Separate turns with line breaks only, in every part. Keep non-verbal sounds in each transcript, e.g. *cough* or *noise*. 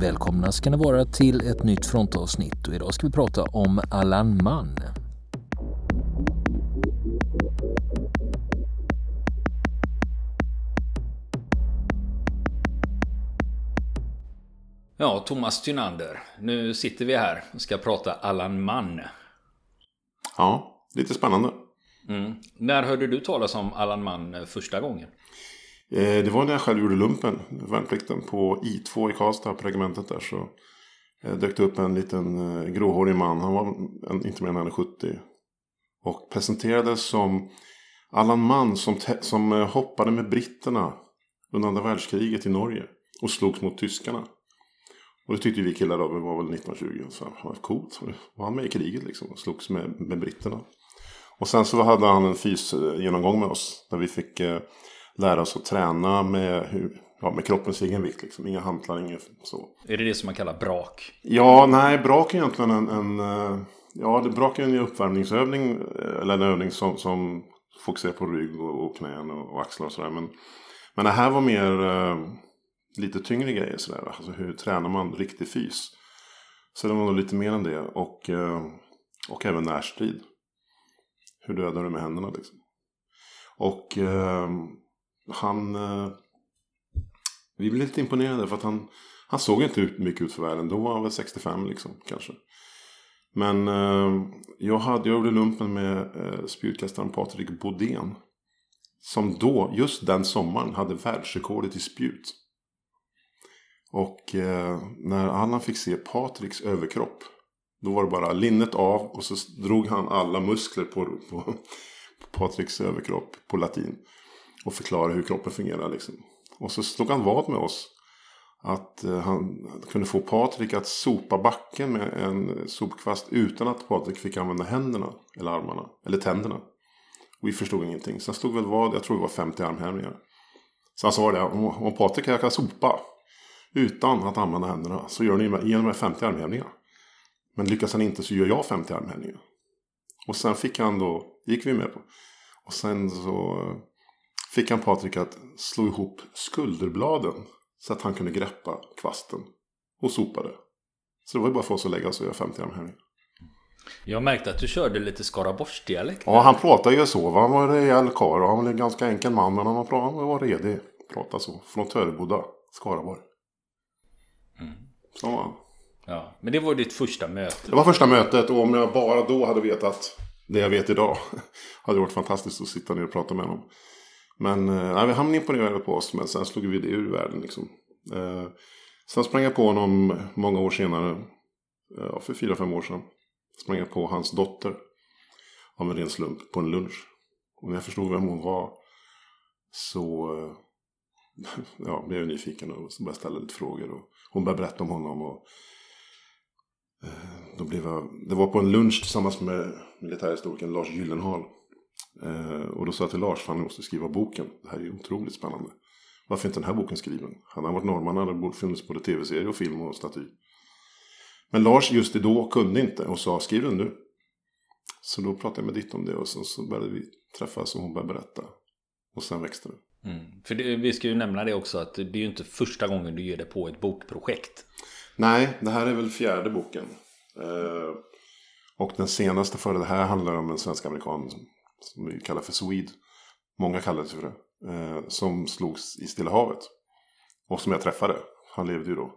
Välkomna ska ni vara till ett nytt frontavsnitt och idag ska vi prata om Allan Mann. Ja, Thomas Tynander. Nu sitter vi här och ska prata Allan Mann.
Ja, lite spännande.
Mm. När hörde du talas om Allan Mann första gången?
Eh, det var när jag själv gjorde lumpen, värnplikten, på I2 i Karlstad, på regementet där. Så eh, dök det upp en liten eh, gråhårig man, han var inte mer än 70. Och presenterades som Allan Mann som, som hoppade med britterna under andra världskriget i Norge. Och slogs mot tyskarna. Och det tyckte vi killar då, vi var väl 1920. Så han var coolt, var han med i kriget liksom och slogs med, med britterna. Och sen så hade han en fysgenomgång med oss. Där vi fick lära oss att träna med, hur, ja, med kroppens egen vikt. Liksom. Inga hantlar, inget så.
Är det det som man kallar brak?
Ja, nej, brak är egentligen en... en eh, ja, det brak är en uppvärmningsövning. Eh, eller en övning som, som fokuserar på rygg och, och knän och, och axlar och sådär. Men, men det här var mer uh, lite tyngre grejer sådär. Alltså hur tränar man riktig fys? Så det var nog lite mer än det. Och, och även närstrid. Hur dödar du med händerna liksom? Och han... Eh, vi blev lite imponerade för att han, han såg inte ut mycket ut för världen. Då var han väl 65 liksom kanske. Men eh, jag, hade, jag gjorde lumpen med eh, spjutkastaren Patrik Bodén. Som då, just den sommaren, hade världsrekordet i spjut. Och eh, när Allan fick se Patriks överkropp. Då var det bara linnet av och så drog han alla muskler på, på, på Patriks överkropp på latin och förklara hur kroppen fungerar. Liksom. Och så slog han vad med oss. Att eh, han kunde få Patrik att sopa backen med en sopkvast utan att Patrik fick använda händerna eller armarna eller tänderna. Vi förstod ingenting. Sen stod väl vad, jag tror det var 50 armhävningar. Sen han sa det, om Patrik kan sopa utan att använda händerna så gör ni genom 50 armhävningar. Men lyckas han inte så gör jag 50 armhävningar. Och sen fick han då, gick vi med på. Och sen så fick han Patrik att slå ihop skulderbladen så att han kunde greppa kvasten och sopa det. Så det var ju bara för oss att lägga oss och göra 50 armhävningar.
Jag märkte att du körde lite skaraborgsdialekt.
Ja, han pratade ju så. Han var en rejäl karl och han var en ganska enkel man. Men han var, han var redig. Pratade så. Från Töreboda, Skaraborg. Mm. Så var han.
Ja, men det var ditt första möte.
Det var första mötet och om jag bara då hade vetat det jag vet idag. *laughs* hade det varit fantastiskt att sitta ner och prata med honom. Men eh, han imponerade på oss. Men sen slog vi det ur världen liksom. Eh, sen sprang jag på honom många år senare. Eh, för fyra, fem år sedan. Sprang jag på hans dotter. Av en ren slump på en lunch. Och när jag förstod vem hon var. Så eh, *laughs* ja, blev jag nyfiken och började ställa lite frågor. Och hon började berätta om honom. Och, eh, då blev jag, det var på en lunch tillsammans med militärhistorikern Lars Gyllenhaal. Eh, och då sa jag till Lars, fan ni måste skriva boken. Det här är ju otroligt spännande. Varför är inte den här boken skriven? Hade han varit norrman hade det funnits både tv-serie och film och staty. Men Lars just då kunde inte och sa skriv den nu. Så då pratade jag med Ditt om det och så, så började vi träffas och hon började berätta. Och sen växte det.
Mm. För det, vi ska ju nämna det också att det är ju inte första gången du ger dig på ett bokprojekt.
Nej, det här är väl fjärde boken. Eh, och den senaste före det här handlar om en svensk-amerikan som vi kallar för Swede. Många kallar det för det. Eh, som slogs i Stilla havet. Och som jag träffade. Han levde ju då.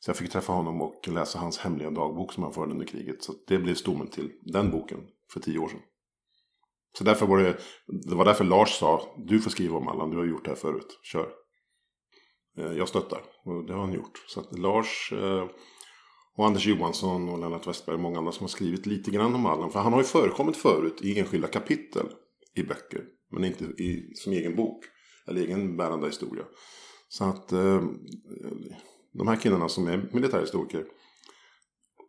Så jag fick träffa honom och läsa hans hemliga dagbok som han förde under kriget. Så det blev stommen till den boken för tio år sedan. Så därför var det, det var därför Lars sa, du får skriva om Allan, du har gjort det här förut, kör. Eh, jag stöttar, och det har han gjort. Så att Lars eh, och Anders Johansson och Lennart Westberg och många andra som har skrivit lite grann om Allan. För han har ju förekommit förut i enskilda kapitel i böcker. Men inte i, som egen bok. Eller egen bärande historia. Så att eh, de här killarna som är militärhistoriker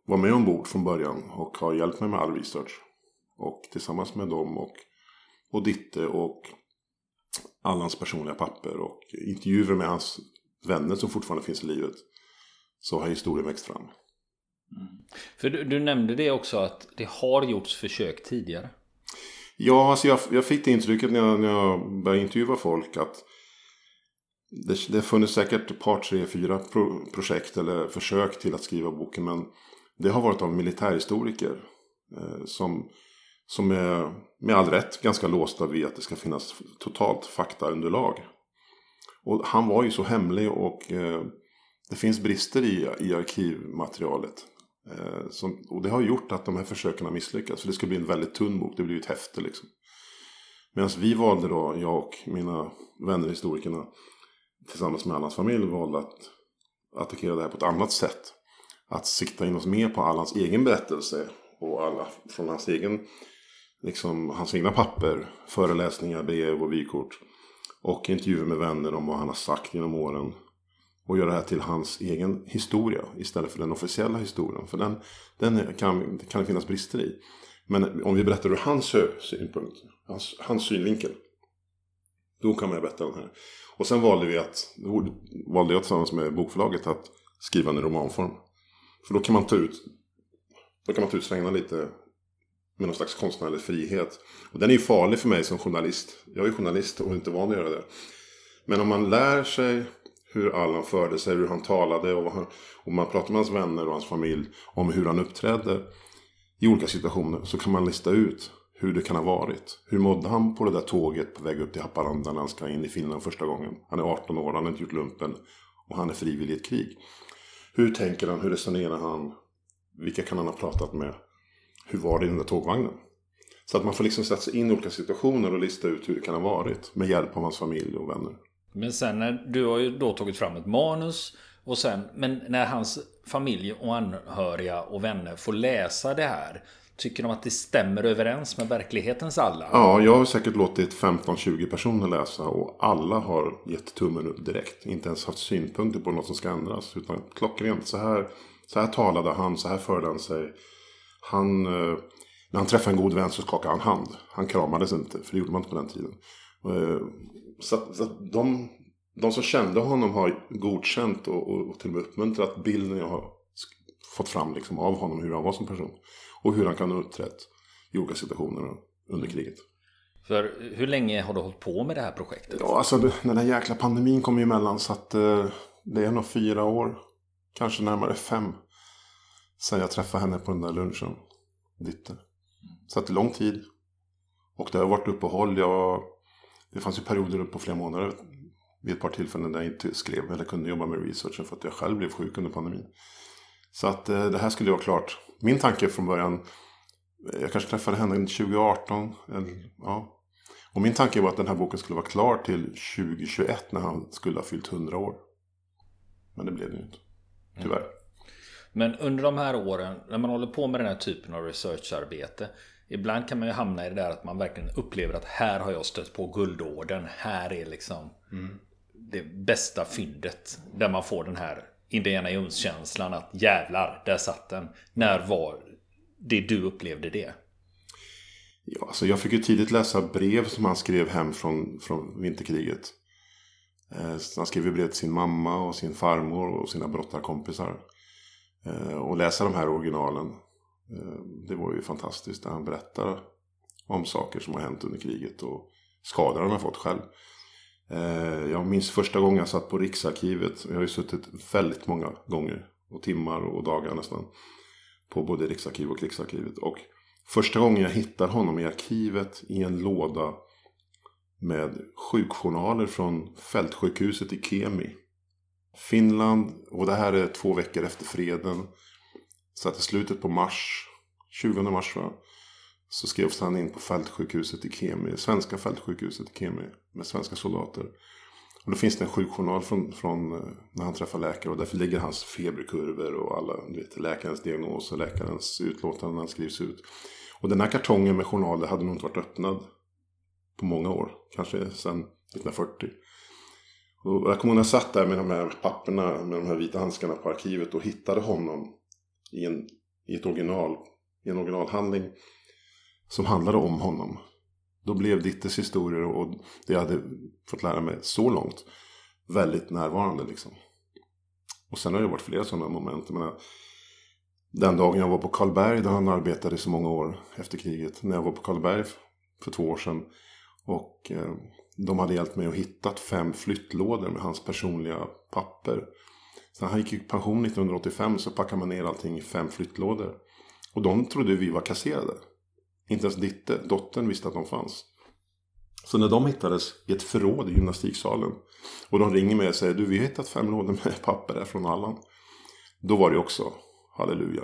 var med ombord från början och har hjälpt mig med all research. Och tillsammans med dem och, och Ditte och Allans personliga papper och intervjuer med hans vänner som fortfarande finns i livet. Så har historien växt fram.
Mm. För du, du, nämnde det också att det har gjorts försök tidigare.
Ja, alltså jag, jag fick det intrycket när jag, när jag började intervjua folk att det, det funnits säkert ett par, tre, fyra pro, projekt eller försök till att skriva boken. Men det har varit av militärhistoriker. Eh, som, som är med all rätt ganska låsta vid att det ska finnas totalt faktaunderlag. Och han var ju så hemlig och eh, det finns brister i, i arkivmaterialet. Eh, som, och det har gjort att de här försöken har misslyckats. För det ska bli en väldigt tunn bok, det blir ju ett häfte liksom. Medan vi valde då, jag och mina vänner historikerna tillsammans med Allans familj valde att attackera det här på ett annat sätt. Att sikta in oss mer på Allans egen berättelse och alla från hans egen, liksom hans egna papper, föreläsningar, brev och vykort. Och intervjuer med vänner om vad han har sagt genom åren. Och göra det här till hans egen historia istället för den officiella historien. För den, den kan, kan det finnas brister i. Men om vi berättar ur hans synpunkt, hans, hans synvinkel. Då kan man berätta den här. Och sen valde vi att, valde jag tillsammans med bokförlaget att skriva den i romanform. För då kan man ta ut, då kan man ta ut svängarna lite med någon slags konstnärlig frihet. Och den är ju farlig för mig som journalist. Jag är ju journalist och inte van att göra det. Men om man lär sig hur Allan förde sig, hur han talade och, och man pratar med hans vänner och hans familj om hur han uppträdde i olika situationer så kan man lista ut hur det kan ha varit. Hur mådde han på det där tåget på väg upp till Haparanda när han ska in i Finland första gången? Han är 18 år, han har inte gjort lumpen och han är frivillig i ett krig. Hur tänker han? Hur resonerar han? Vilka kan han ha pratat med? Hur var det i den där tågvagnen? Så att man får liksom sätta sig in i olika situationer och lista ut hur det kan ha varit med hjälp av hans familj och vänner.
Men sen när du har ju då tagit fram ett manus och sen, men när hans familj och anhöriga och vänner får läsa det här Tycker de att det stämmer överens med verklighetens alla?
Ja, jag har säkert låtit 15-20 personer läsa och alla har gett tummen upp direkt. Inte ens haft synpunkter på något som ska ändras. Utan klockrent, så här, så här talade han, så här förde han sig. Han, eh, när han träffade en god vän så skakade han hand. Han kramades inte, för det gjorde man inte på den tiden. Eh, så, så de, de som kände honom har godkänt och, och, och till och med uppmuntrat bilden jag har fått fram liksom av honom, hur han var som person. Och hur han kan ha uppträtt i olika situationer under kriget.
För hur länge har du hållit på med det här projektet?
Ja, alltså den här jäkla pandemin kom ju emellan så att eh, det är nog fyra år. Kanske närmare fem. Sen jag träffade henne på den där lunchen. Ditte. Så att det är lång tid. Och det har varit uppehåll. Jag, det fanns ju perioder på flera månader. Vid ett par tillfällen där jag inte skrev eller kunde jobba med researchen för att jag själv blev sjuk under pandemin. Så att eh, det här skulle vara klart. Min tanke från början, eh, jag kanske träffade henne 2018. Eller, ja. Och min tanke var att den här boken skulle vara klar till 2021 när han skulle ha fyllt 100 år. Men det blev det ju inte. Tyvärr. Mm.
Men under de här åren när man håller på med den här typen av researcharbete. Ibland kan man ju hamna i det där att man verkligen upplever att här har jag stött på guldorden. Här är liksom mm. det bästa fyndet. Där man får den här Indiana Jones-känslan att jävlar, där satt den. När var det du upplevde det?
Ja, alltså jag fick ju tidigt läsa brev som han skrev hem från, från vinterkriget. Eh, han skrev ju brev till sin mamma och sin farmor och sina brottarkompisar. Eh, och läsa de här originalen. Ehm, det var ju fantastiskt. när han berättar om saker som har hänt under kriget och skador han har fått själv. Ehm, jag minns första gången jag satt på Riksarkivet. Jag har ju suttit väldigt många gånger. Och timmar och dagar nästan. På både Riksarkivet och Krigsarkivet. Och första gången jag hittar honom i arkivet i en låda. Med sjukjournaler från fältsjukhuset i Kemi. Finland. Och det här är två veckor efter freden. Så att i slutet på mars. 20 mars va. Så skrevs han in på fältsjukhuset i Kemi. Svenska fältsjukhuset i Kemi. Med svenska soldater. Och då finns det en sjukjournal från, från eh, när han träffar läkare. Och därför ligger hans feberkurvor och alla, du vet, läkarens diagnos och läkarens utlåtande när han skrivs ut. Och den här kartongen med journaler hade nog inte varit öppnad på många år. Kanske sedan 1940. Och jag kommer ihåg när jag satt där med de här papperna, med de här vita handskarna på arkivet och hittade honom i, en, i ett original, i en originalhandling som handlade om honom. Då blev Dittes historier och det jag hade fått lära mig så långt väldigt närvarande liksom. Och sen har det varit flera sådana moment. Jag menar, den dagen jag var på Karlberg där han arbetade så många år efter kriget. När jag var på Karlberg för två år sedan. Och eh, de hade hjälpt mig att hitta fem flyttlådor med hans personliga papper. Så när han gick i pension 1985 så packade man ner allting i fem flyttlådor. Och de trodde vi var kasserade. Inte ens Ditte, dottern, visste att de fanns. Så när de hittades i ett förråd i gymnastiksalen och de ringer mig och säger du vi har hittat fem lådor med papper här från Allan. Då var det också halleluja.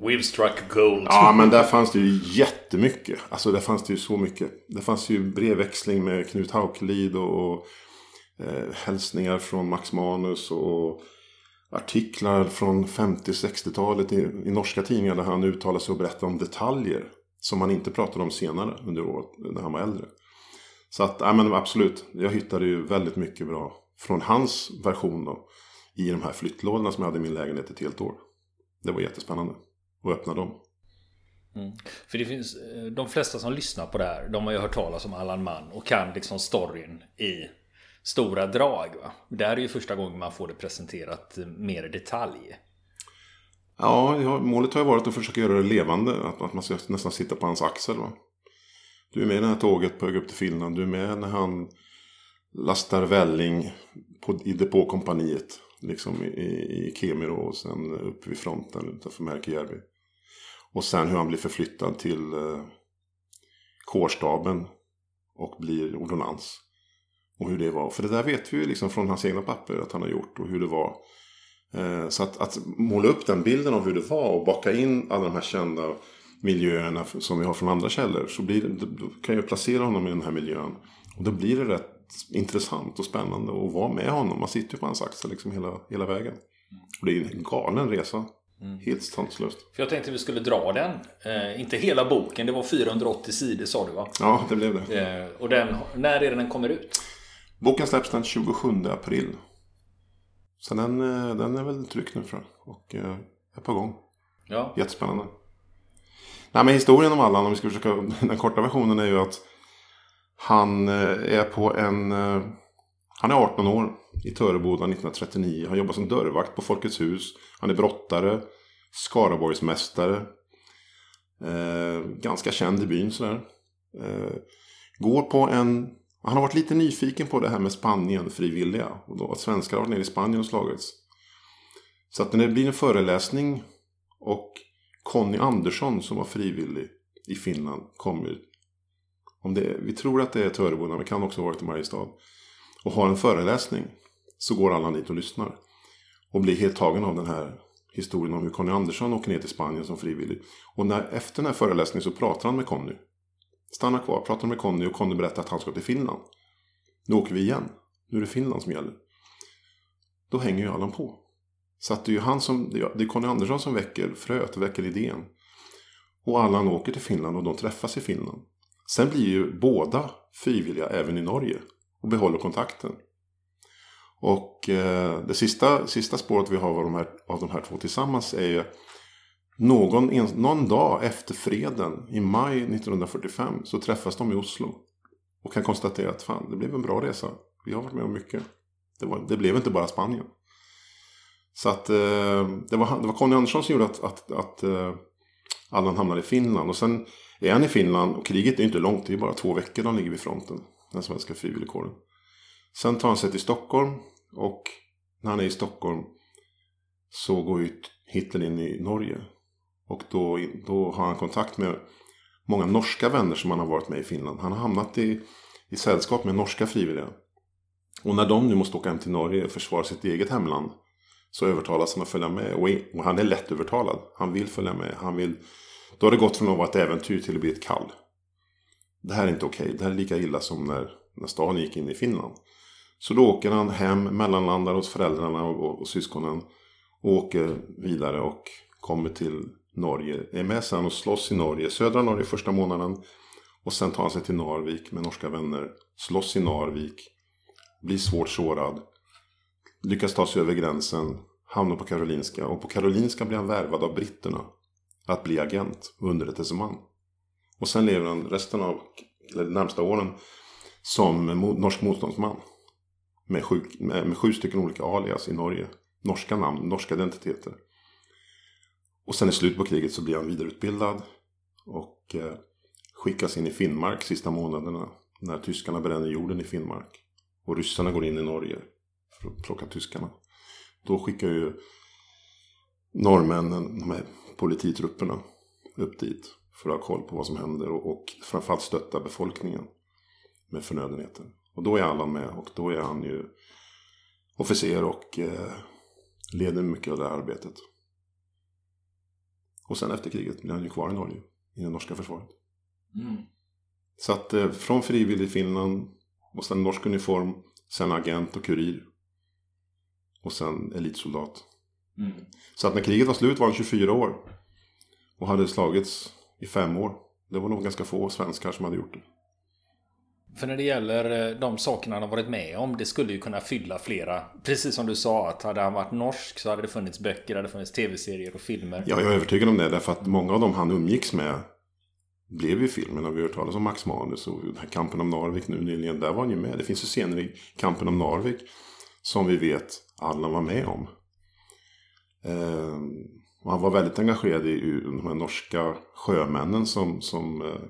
We've struck gold.
Ja men där fanns det ju jättemycket. Alltså där fanns det ju så mycket. Det fanns ju brevväxling med Knut Haukelid och, och eh, hälsningar från Max Manus och artiklar från 50-60-talet i, i norska tidningar där han uttalade sig och berättade om detaljer som han inte pratade om senare under året när han var äldre. Så att, ja men absolut. Jag hittade ju väldigt mycket bra från hans version då. I de här flyttlådorna som jag hade i min lägenhet ett helt år. Det var jättespännande. Att öppna dem.
Mm. För det finns, eh, de flesta som lyssnar på det här, de har ju hört talas om Allan Mann och kan liksom storyn i stora drag. Va? Det här är ju första gången man får det presenterat mer i detalj.
Ja, ja, målet har ju varit att försöka göra det levande. Att, att man ska nästan sitta på hans axel. Va? Du är med i det här tåget på väg upp till Finland. Du är med när han lastar välling på, i depåkompaniet. Liksom i, i Kemiro och sen uppe vid fronten utanför Märkejärvi. Och sen hur han blir förflyttad till eh, kårstaben och blir ordonnans. Och hur det var. För det där vet vi ju liksom från hans egna papper att han har gjort och hur det var. Eh, så att, att måla upp den bilden av hur det var och baka in alla de här kända miljöerna som vi har från andra källor. Så blir det, kan jag placera honom i den här miljön. Och då blir det rätt intressant och spännande att vara med honom. Man sitter ju på hans axel liksom hela, hela vägen. Och det är en galen resa. Mm. Helt sanslöst.
För jag tänkte vi skulle dra den. Eh, inte hela boken, det var 480 sidor sa du va?
Ja, det blev det.
Eh, och den, när är det den kommer ut?
Boken släpps den 27 april. Så den, eh, den är väl tryckt nu tror jag. Och eh, är på gång.
Ja.
Jättespännande. Nej men historien om Allan, om vi ska försöka, *laughs* den korta versionen är ju att han eh, är på en, han är 18 år i Töreboda 1939. Han jobbar som dörrvakt på Folkets hus. Han är brottare, Skaraborgsmästare. Eh, ganska känd i byn sådär. Eh, går på en han har varit lite nyfiken på det här med Spanien frivilliga. Och då att svenskar har varit nere i Spanien och slagits. Så att när det blir en föreläsning och Conny Andersson som var frivillig i Finland kommer. Om det, vi tror att det är Töreboda men kan också ha varit i Mariestad. Och har en föreläsning. Så går alla dit och lyssnar. Och blir helt tagen av den här historien om hur Conny Andersson åker ner till Spanien som frivillig. Och när, efter den här föreläsningen så pratar han med Conny. Stanna kvar, prata med Conny och Conny berättar att han ska till Finland. Nu åker vi igen. Nu är det Finland som gäller. Då hänger ju Allan på. Så att det är ju han som, det är Conny Andersson som väcker fröet, väcker idén. Och Allan åker till Finland och de träffas i Finland. Sen blir ju båda frivilliga även i Norge. Och behåller kontakten. Och eh, det sista, sista spåret vi har av de, här, av de här två tillsammans är ju någon, en, någon dag efter freden i maj 1945 så träffas de i Oslo. Och kan konstatera att fan, det blev en bra resa. Vi har varit med om mycket. Det, var, det blev inte bara Spanien. Så att eh, det, var, det var Conny Andersson som gjorde att, att, att eh, Allan hamnade i Finland. Och sen är han i Finland och kriget är inte långt. Det är bara två veckor de ligger vid fronten. Den svenska frivilligkåren. Sen tar han sig till Stockholm. Och när han är i Stockholm så går ju Hitler in i Norge. Och då, då har han kontakt med många norska vänner som han har varit med i Finland. Han har hamnat i, i sällskap med norska frivilliga. Och när de nu måste åka hem till Norge och försvara sitt eget hemland så övertalas han att följa med. Och, och han är lätt övertalad. Han vill följa med. Han vill, då har det gått från att vara ett äventyr till att bli ett kall. Det här är inte okej. Det här är lika illa som när, när staden gick in i Finland. Så då åker han hem, mellanlandar hos föräldrarna och, och, och syskonen. Och åker vidare och kommer till Norge. Är med sen och slåss i Norge. Södra Norge första månaden. Och sen tar han sig till Narvik med norska vänner. Slåss i Narvik. Blir svårt sårad. Lyckas ta sig över gränsen. Hamnar på Karolinska. Och på Karolinska blir han värvad av britterna. Att bli agent och underrättelseman. Och sen lever han resten av, eller de närmsta åren, som norsk motståndsman. Med sju, med, med sju stycken olika alias i Norge. Norska namn, norska identiteter. Och sen i slutet på kriget så blir han vidareutbildad. Och eh, skickas in i Finnmark sista månaderna. När tyskarna bränner jorden i Finnmark. Och ryssarna går in i Norge för att plocka tyskarna. Då skickar ju norrmännen, de här polititrupperna, upp dit. För att ha koll på vad som händer och, och framförallt stötta befolkningen med förnödenheter. Och då är Allan med och då är han ju officer och eh, leder mycket av det här arbetet. Och sen efter kriget blir han ju kvar i Norge, i det norska försvaret. Mm. Så att eh, från frivillig Finland och sen norsk uniform, sen agent och kurir. Och sen elitsoldat. Mm. Så att när kriget var slut var han 24 år. Och hade slagits i fem år. Det var nog ganska få svenskar som hade gjort det.
För när det gäller eh, de sakerna han har varit med om, det skulle ju kunna fylla flera. Precis som du sa, att hade han varit norsk så hade det funnits böcker, det hade funnits tv-serier och filmer.
Ja, jag är övertygad om det. Därför att många av dem han umgicks med blev ju filmerna. Vi har hört talas om Max Manus och Kampen om Narvik nu nyligen. Där var han ju med. Det finns ju scener i Kampen om Narvik som vi vet alla var med om. Eh, och han var väldigt engagerad i de här norska sjömännen som, som eh,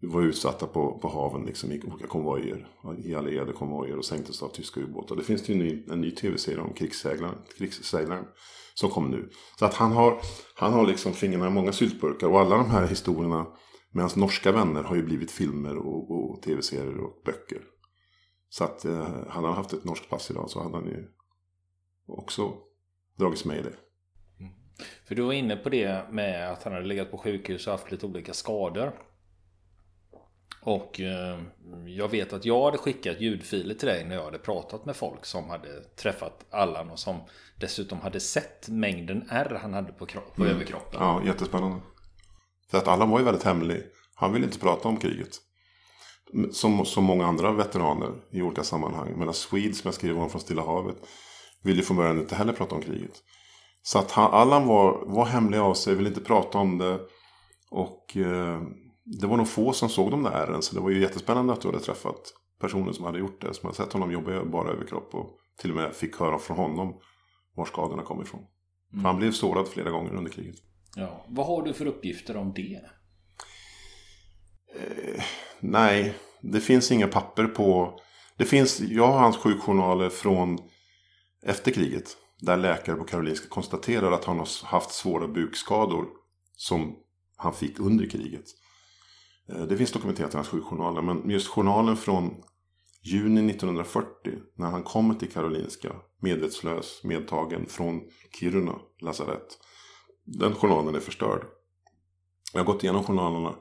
var utsatta på, på haven liksom, i olika konvojer. I allierade konvojer och sänktes av tyska ubåtar. Det finns ju en ny, en ny tv-serie om krigsseglaren, krigsseglaren som kom nu. Så att han har, han har liksom fingrarna i många syltburkar. Och alla de här historierna med hans norska vänner har ju blivit filmer och, och tv-serier och böcker. Så att eh, hade han haft ett norskt pass idag så hade han ju också dragits med i det.
Mm. För du var inne på det med att han hade legat på sjukhus och haft lite olika skador. Och eh, jag vet att jag hade skickat ljudfiler till dig när jag hade pratat med folk som hade träffat Allan och som dessutom hade sett mängden R han hade på, på mm. överkroppen.
Ja, jättespännande. För att Allan var ju väldigt hemlig. Han ville inte prata om kriget. Som så många andra veteraner i olika sammanhang. Men Swede som jag skrev om från Stilla havet ville från början inte heller prata om kriget. Så att han, Allan var, var hemlig av sig, ville inte prata om det. Och eh, det var nog få som såg de där ärren. Så det var ju jättespännande att du hade träffat personer som hade gjort det. Som hade sett honom jobba bara överkropp. Och till och med fick höra från honom var skadorna kom ifrån. Mm. han blev sårad flera gånger under kriget.
Ja. Vad har du för uppgifter om det?
Eh, nej, det finns inga papper på... Det finns, jag har hans sjukjournaler från efter kriget. Där läkare på Karolinska konstaterar att han har haft svåra bukskador. Som han fick under kriget. Eh, det finns dokumenterat i hans sjukjournaler. Men just journalen från juni 1940. När han kommer till Karolinska. Medvetslös, medtagen från Kiruna lasarett. Den journalen är förstörd. Jag har gått igenom journalerna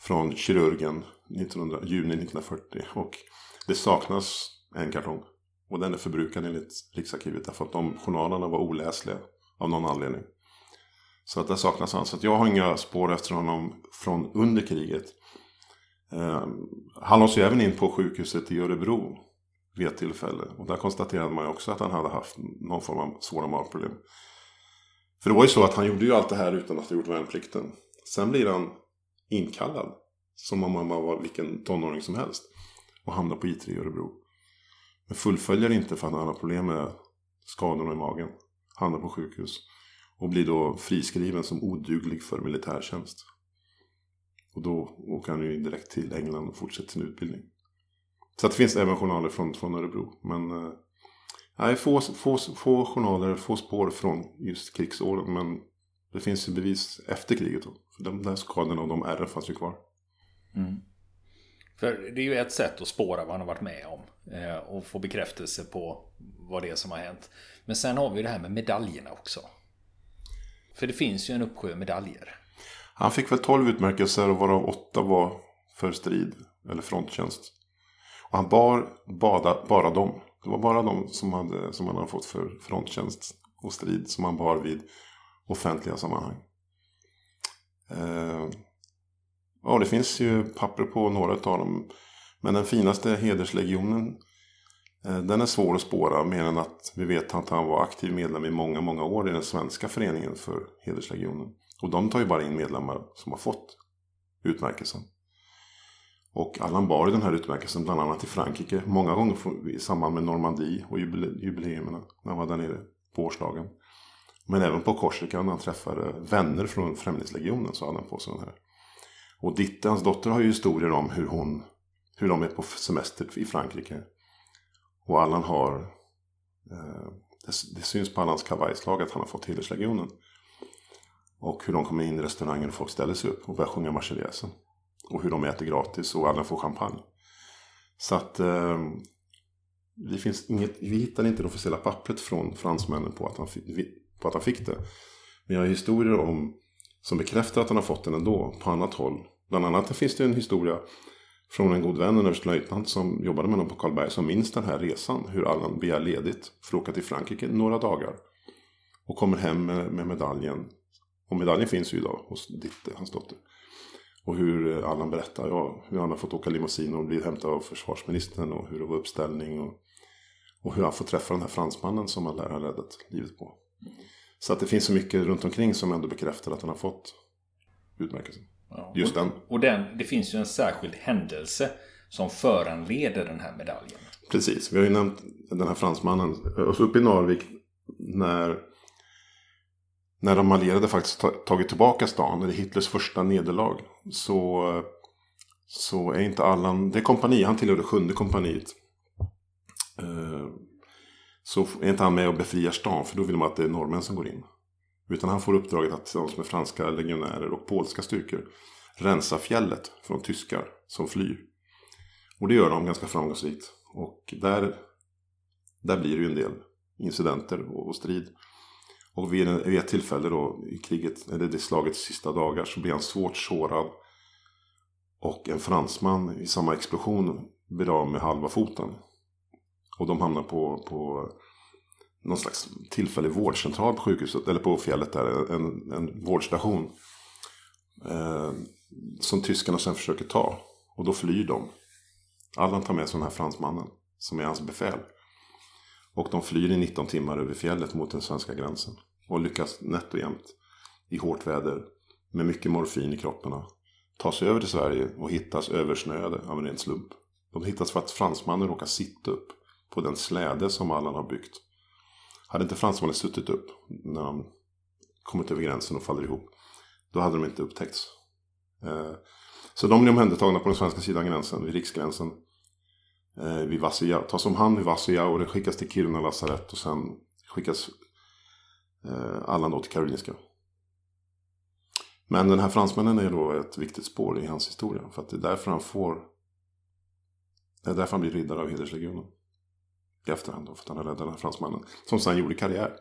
från kirurgen 1900, juni 1940. Och det saknas en kartong. Och den är förbrukad enligt Riksarkivet därför att de journalerna var oläsliga av någon anledning. Så att det saknas han. Så att jag har inga spår efter honom från under kriget. Eh, han lades ju även in på sjukhuset i Örebro vid ett tillfälle. Och där konstaterade man ju också att han hade haft någon form av svåra magproblem. För det var ju så att han gjorde ju allt det här utan att ha gjort värnplikten. Sen blir han inkallad. Som om han var vilken tonåring som helst. Och hamnar på I3 i Örebro. Men fullföljer inte för att han har problem med skadorna i magen. Hamnar på sjukhus. Och blir då friskriven som oduglig för militärtjänst. Och då åker han ju direkt till England och fortsätter sin utbildning. Så det finns även journaler från, från Örebro. Men eh, nej, få, få, få journaler, få spår från just krigsåren. Men det finns ju bevis efter kriget. Då. För de där skadorna och de ärren fanns ju kvar.
Mm. För det är ju ett sätt att spåra vad han har varit med om. Eh, och få bekräftelse på vad det är som har hänt. Men sen har vi det här med medaljerna också. För det finns ju en uppsjö medaljer.
Han fick väl 12 utmärkelser och varav 8 var för strid eller fronttjänst. Och han bar bada, bara dem. Det var bara de som, hade, som han hade fått för fronttjänst och strid som han bar vid offentliga sammanhang. Eh, ja, det finns ju papper på några av dem. Men den finaste hederslegionen Eh, den är svår att spåra mer än att vi vet att han var aktiv medlem i många, många år i den svenska föreningen för hederslegionen. Och de tar ju bara in medlemmar som har fått utmärkelsen. Och Allan bar den här utmärkelsen bland annat i Frankrike. Många gånger i samband med Normandie och jubileerna när han var där nere på årsdagen. Men även på Korsika när han träffade vänner från Främlingslegionen så hade han på sig den här. Och Ditte, hans dotter, har ju historier om hur hon hur de är på semester i Frankrike. Och Allan har, eh, det, det, syns på Allans kavajslag att han har fått hederslegionen. Och hur de kommer in i restaurangen och folk ställer sig upp och börjar sjunga Marseljäsen. Och hur de äter gratis och Allan får champagne. Så att eh, det finns inget, vi hittar inte det officiella pappret från fransmännen på att, han, på att han fick det. Men jag har historier om som bekräftar att han har fått den ändå på annat håll. Bland annat finns det en historia från en god vän, en överstelöjtnant som jobbade med honom på Karlberg som minns den här resan. Hur Allan begär ledigt för att åka till Frankrike några dagar. Och kommer hem med, med medaljen. Och medaljen finns ju idag hos Ditte, hans dotter. Och hur eh, Allan berättar ja, hur han har fått åka limousin och blivit hämtad av försvarsministern. Och hur det var uppställning. Och, och hur han får träffa den här fransmannen som han lär ha räddat livet på. Så att det finns så mycket runt omkring som ändå bekräftar att han har fått utmärkelsen. Just den.
Och den, det finns ju en särskild händelse som föranleder den här medaljen.
Precis, vi har ju nämnt den här fransmannen. Uppe i Narvik när, när de allierade faktiskt tagit tillbaka stan, det är Hitlers första nederlag. Så, så är inte Allan, det är kompani, han tillhörde sjunde kompaniet. Eh, så är inte han med och befriar stan för då vill man att det är norrmän som går in. Utan han får uppdraget att tillsammans med franska legionärer och polska styrkor rensa fjället från tyskar som flyr. Och det gör de ganska framgångsrikt. Och där, där blir det ju en del incidenter och, strid. Och vid, vid ett tillfälle då i kriget, eller det slagets sista dagar, så blir han svårt sårad. Och en fransman i samma explosion blir av med halva foten. Och de hamnar på, på någon slags tillfällig vårdcentral på sjukhuset, eller på fjället där, en, en vårdstation. Eh, som tyskarna sen försöker ta. Och då flyr de. Allan tar med sig den här fransmannen, som är hans befäl. Och de flyr i 19 timmar över fjället mot den svenska gränsen. Och lyckas nätt och jämnt, i hårt väder, med mycket morfin i kropparna, ta sig över till Sverige och hittas översnöade av en ren slump. De hittas för att fransmannen råkar sitta upp på den släde som Allan har byggt. Hade inte fransmännen suttit upp när de kommit över gränsen och faller ihop, då hade de inte upptäckts. Eh, så de blir omhändertagna på den svenska sidan gränsen, vid riksgränsen. Eh, vid Vassia, tas om hand vid Vassia och det skickas till Kiruna lasarett och sen skickas eh, alla då till Karolinska. Men den här fransmännen är då ett viktigt spår i hans historia. För att det är därför han får... Det är därför han blir riddare av hederslegionen i efterhand då, för att han räddade den här fransmannen. Som sen gjorde karriär.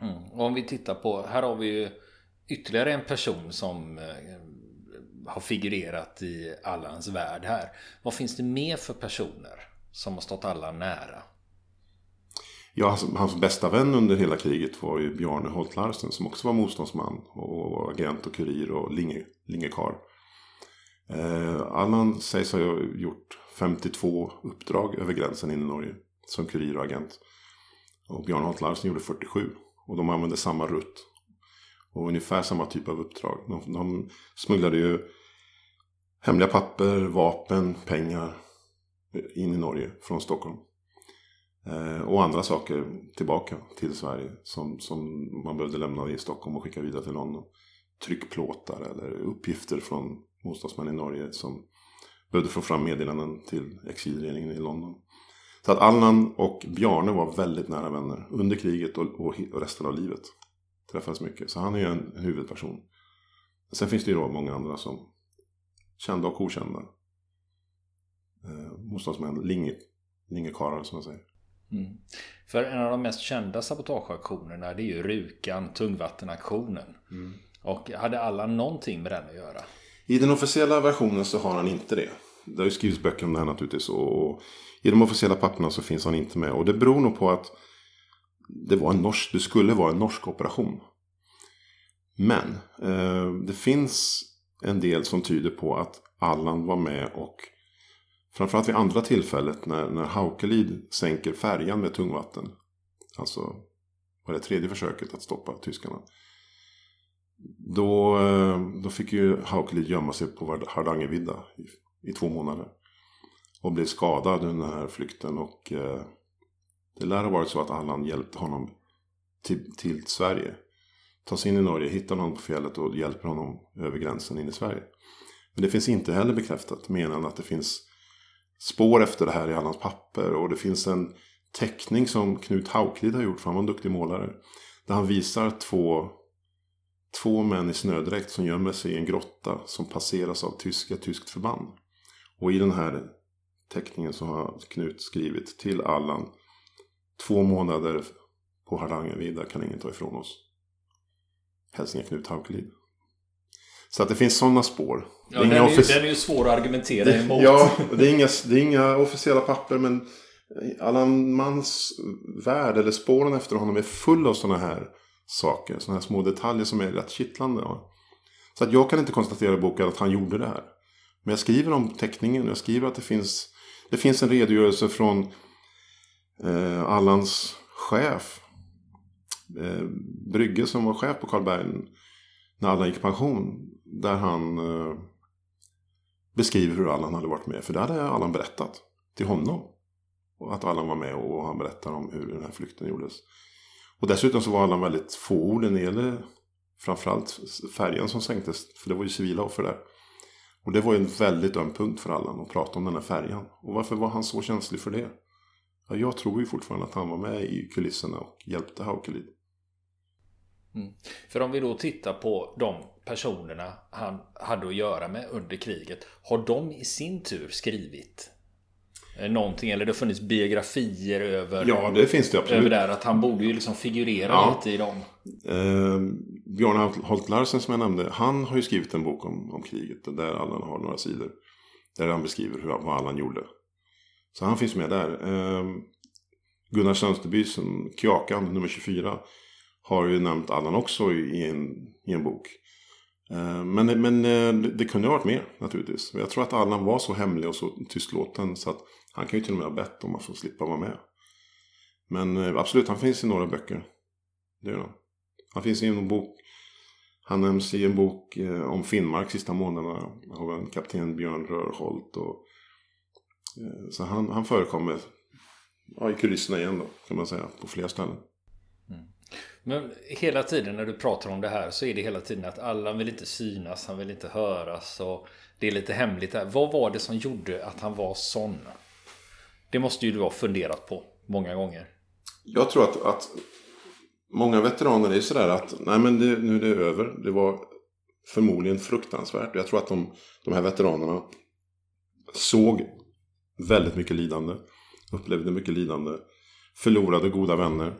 Mm. Och om vi tittar på, här har vi ju ytterligare en person som eh, har figurerat i Allans värld här. Vad finns det mer för personer som har stått alla nära?
Ja, hans, hans, bästa vän under hela kriget var ju Bjarne Holt Larsen som också var motståndsman och agent och kurir och linge, lingekar. Eh, Allan sägs ha gjort 52 uppdrag över gränsen in i Norge som kurir och agent. Och Björn Holt Larsen gjorde 47. Och de använde samma rutt. Och ungefär samma typ av uppdrag. De, de smugglade ju hemliga papper, vapen, pengar in i Norge från Stockholm. Eh, och andra saker tillbaka till Sverige som, som man behövde lämna i Stockholm och skicka vidare till London. Tryckplåtar eller uppgifter från motståndsmän i Norge som behövde få fram meddelanden till exilregeringen i London. Så att Allan och Bjarne var väldigt nära vänner under kriget och, och, och resten av livet. Träffades mycket. Så han är ju en, en huvudperson. Sen finns det ju då många andra som kända och okända. Eh, motståndsmän, linge, lingekarlar som man säger.
Mm. För en av de mest kända sabotageaktionerna det är ju Rukan, tungvattenaktionen. Mm. Och hade alla någonting med den att göra?
I den officiella versionen så har han inte det. Det har ju skrivits böcker om det här naturligtvis. Och I de officiella papperna så finns han inte med. Och det beror nog på att det, var en norsk, det skulle vara en norsk operation. Men eh, det finns en del som tyder på att Allan var med och framförallt vid andra tillfället när, när Haukelid sänker färjan med tungvatten. Alltså var det tredje försöket att stoppa tyskarna. Då, eh, då fick ju Haukelid gömma sig på Hardangervidda i, två månader. Och blev skadad under den här flykten. Och eh, det lär ha varit så att Allan hjälpte honom till, till Sverige. Tas sig in i Norge, hittar honom på fjället och hjälper honom över gränsen in i Sverige. Men det finns inte heller bekräftat mer än att det finns spår efter det här i Allans papper. Och det finns en teckning som Knut Hauklid har gjort, för han var en duktig målare. Där han visar två, två män i snödräkt som gömmer sig i en grotta som passeras av tyska, tyskt förband. Och i den här teckningen så har Knut skrivit till Allan. Två månader på Hardangervidda kan ingen ta ifrån oss. Hälsningar Knut Haukelid. Så att det finns sådana spår.
Ja, den, är, offic- den är ju svår att argumentera
det,
emot.
Ja, det är, inga, det är inga officiella papper men Allan Mans värld eller spåren efter honom är full av sådana här saker. Sådana här små detaljer som är rätt kittlande. Ja. Så att jag kan inte konstatera i boken att han gjorde det här. Men jag skriver om teckningen. Jag skriver att det finns, det finns en redogörelse från eh, Allans chef. Eh, Brygge som var chef på Karlberg när Allan gick i pension. Där han eh, beskriver hur Allan hade varit med. För det hade Allan berättat till honom. Och att Allan var med och han berättar om hur den här flykten gjordes. Och dessutom så var Allan väldigt fåordig när det gäller framförallt färjan som sänktes. För det var ju civila offer där. Och det var ju en väldigt öm punkt för Allan att prata om den här färjan. Och varför var han så känslig för det? Ja, jag tror ju fortfarande att han var med i kulisserna och hjälpte Haukelid.
Mm. För om vi då tittar på de personerna han hade att göra med under kriget. Har de i sin tur skrivit någonting? Eller det har funnits biografier över
Ja, det finns det absolut.
Över där att han borde ju liksom figurera ja. lite i dem.
Eh, Björn Holt Larsen som jag nämnde. Han har ju skrivit en bok om, om kriget. Där Allan har några sidor. Där han beskriver hur, vad Allan gjorde. Så han finns med där. Eh, Gunnar Sönsterby, Kjakan nummer 24 har ju nämnt Allan också i en, i en bok. Eh, men, men eh, det kunde ha varit mer naturligtvis. Jag tror att Allan var så hemlig och så tystlåten så att han kan ju till och med ha bett om att få slippa vara med. Men eh, absolut, han finns i några böcker. Det gör han. Han finns i en bok. Han nämns i en bok om Finnmark sista månaderna av en kapten Björn Rörholt. Och, så han, han förekommer ja, i kulisserna igen då, kan man säga, på flera ställen.
Men hela tiden när du pratar om det här så är det hela tiden att alla vill inte synas, han vill inte höras och det är lite hemligt här. Vad var det som gjorde att han var sån? Det måste ju du ha funderat på många gånger.
Jag tror att, att många veteraner är sådär att nej men det, nu är det över. Det var förmodligen fruktansvärt. Jag tror att de, de här veteranerna såg väldigt mycket lidande. Upplevde mycket lidande. Förlorade goda vänner.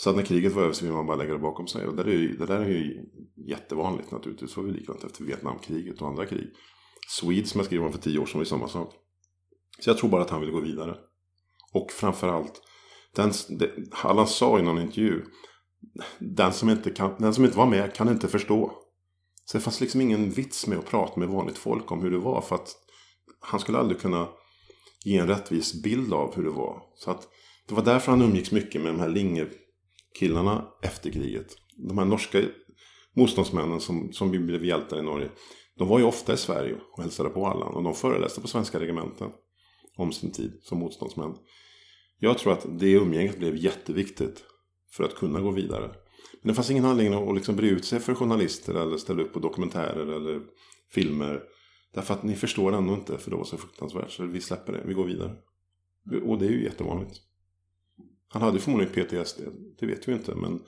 Så att när kriget var över så vill man bara lägga det bakom sig. Och det, är ju, det där är ju jättevanligt naturligtvis. Det var ju likadant efter Vietnamkriget och andra krig. Swede som jag skrev om för tio år sedan var ju samma sak. Så jag tror bara att han vill gå vidare. Och framförallt, den, det, Allan sa i någon intervju. Den som, inte kan, den som inte var med kan inte förstå. Så det fanns liksom ingen vits med att prata med vanligt folk om hur det var. För att han skulle aldrig kunna ge en rättvis bild av hur det var. Så att det var därför han umgicks mycket med de här Linge killarna efter kriget. De här norska motståndsmännen som, som blev hjältar i Norge. De var ju ofta i Sverige och hälsade på Allan. Och de föreläste på svenska regementen. Om sin tid som motståndsmän. Jag tror att det umgänget blev jätteviktigt. För att kunna gå vidare. Men det fanns ingen anledning att liksom bre ut sig för journalister. Eller ställa upp på dokumentärer eller filmer. Därför att ni förstår ändå inte. För det var så fruktansvärt. Så vi släpper det. Vi går vidare. Och det är ju jättevanligt. Han hade förmodligen PTSD, det vet vi inte. Men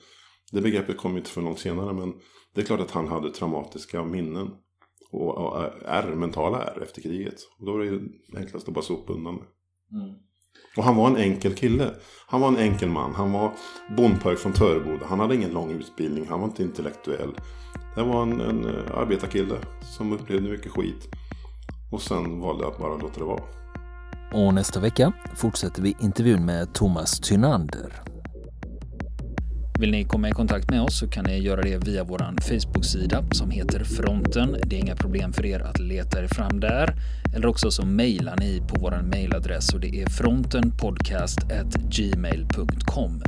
det begreppet kom inte för långt senare. Men det är klart att han hade traumatiska minnen. Och, är mentala är efter kriget. Och då är det enklast att bara sopa undan det. Mm. Och han var en enkel kille. Han var en enkel man. Han var bondpojk från Töreboda. Han hade ingen lång utbildning. Han var inte intellektuell. Det var en, en eh, arbetarkille som upplevde mycket skit. Och sen valde att bara låta det vara.
Och nästa vecka fortsätter vi intervjun med Thomas Tynander.
Vill ni komma i kontakt med oss så kan ni göra det via vår Facebook-sida som heter Fronten. Det är inga problem för er att leta er fram där. Eller också så mejlar ni på vår mejladress och det är frontenpodcast.gmail.com.